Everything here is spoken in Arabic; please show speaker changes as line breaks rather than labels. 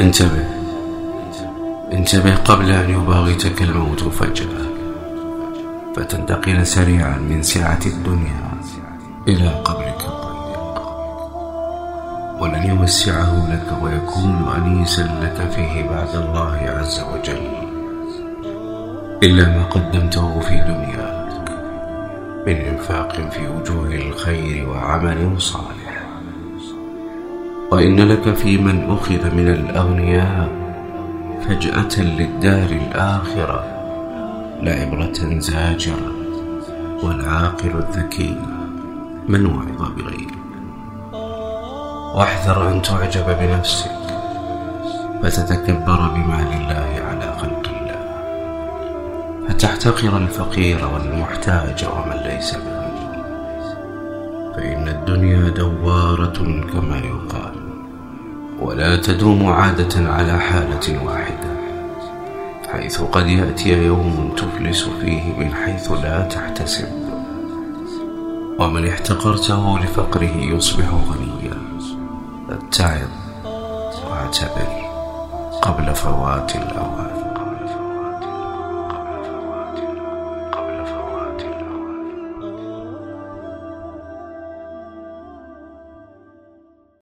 انتبه. انتبه قبل أن يباغتك الموت فجأة. فتنتقل سريعا من سعة الدنيا إلى قبرك الضيق ولن يوسعه لك ويكون أنيسا لك فيه بعد الله عز وجل. إلا ما قدمته في دنياك. من إنفاق في وجوه الخير وعمل صالح. وإن لك في من أخذ من الأغنياء فجأة للدار الآخرة لعبرة زاجرة والعاقل الذكي من وعظ بغيره واحذر أن تعجب بنفسك فتتكبر بمال الله على خلق الله. فتحتقر الفقير والمحتاج ومن ليس بغني فإن الدنيا دوارة كما يقال. ولا تدوم عادة على حالة واحدة حيث قد يأتي يوم تفلس فيه من حيث لا تحتسب. ومن احتقرته لفقره يصبح غنيا. اتعظ واعتبر قبل فوات الأوان.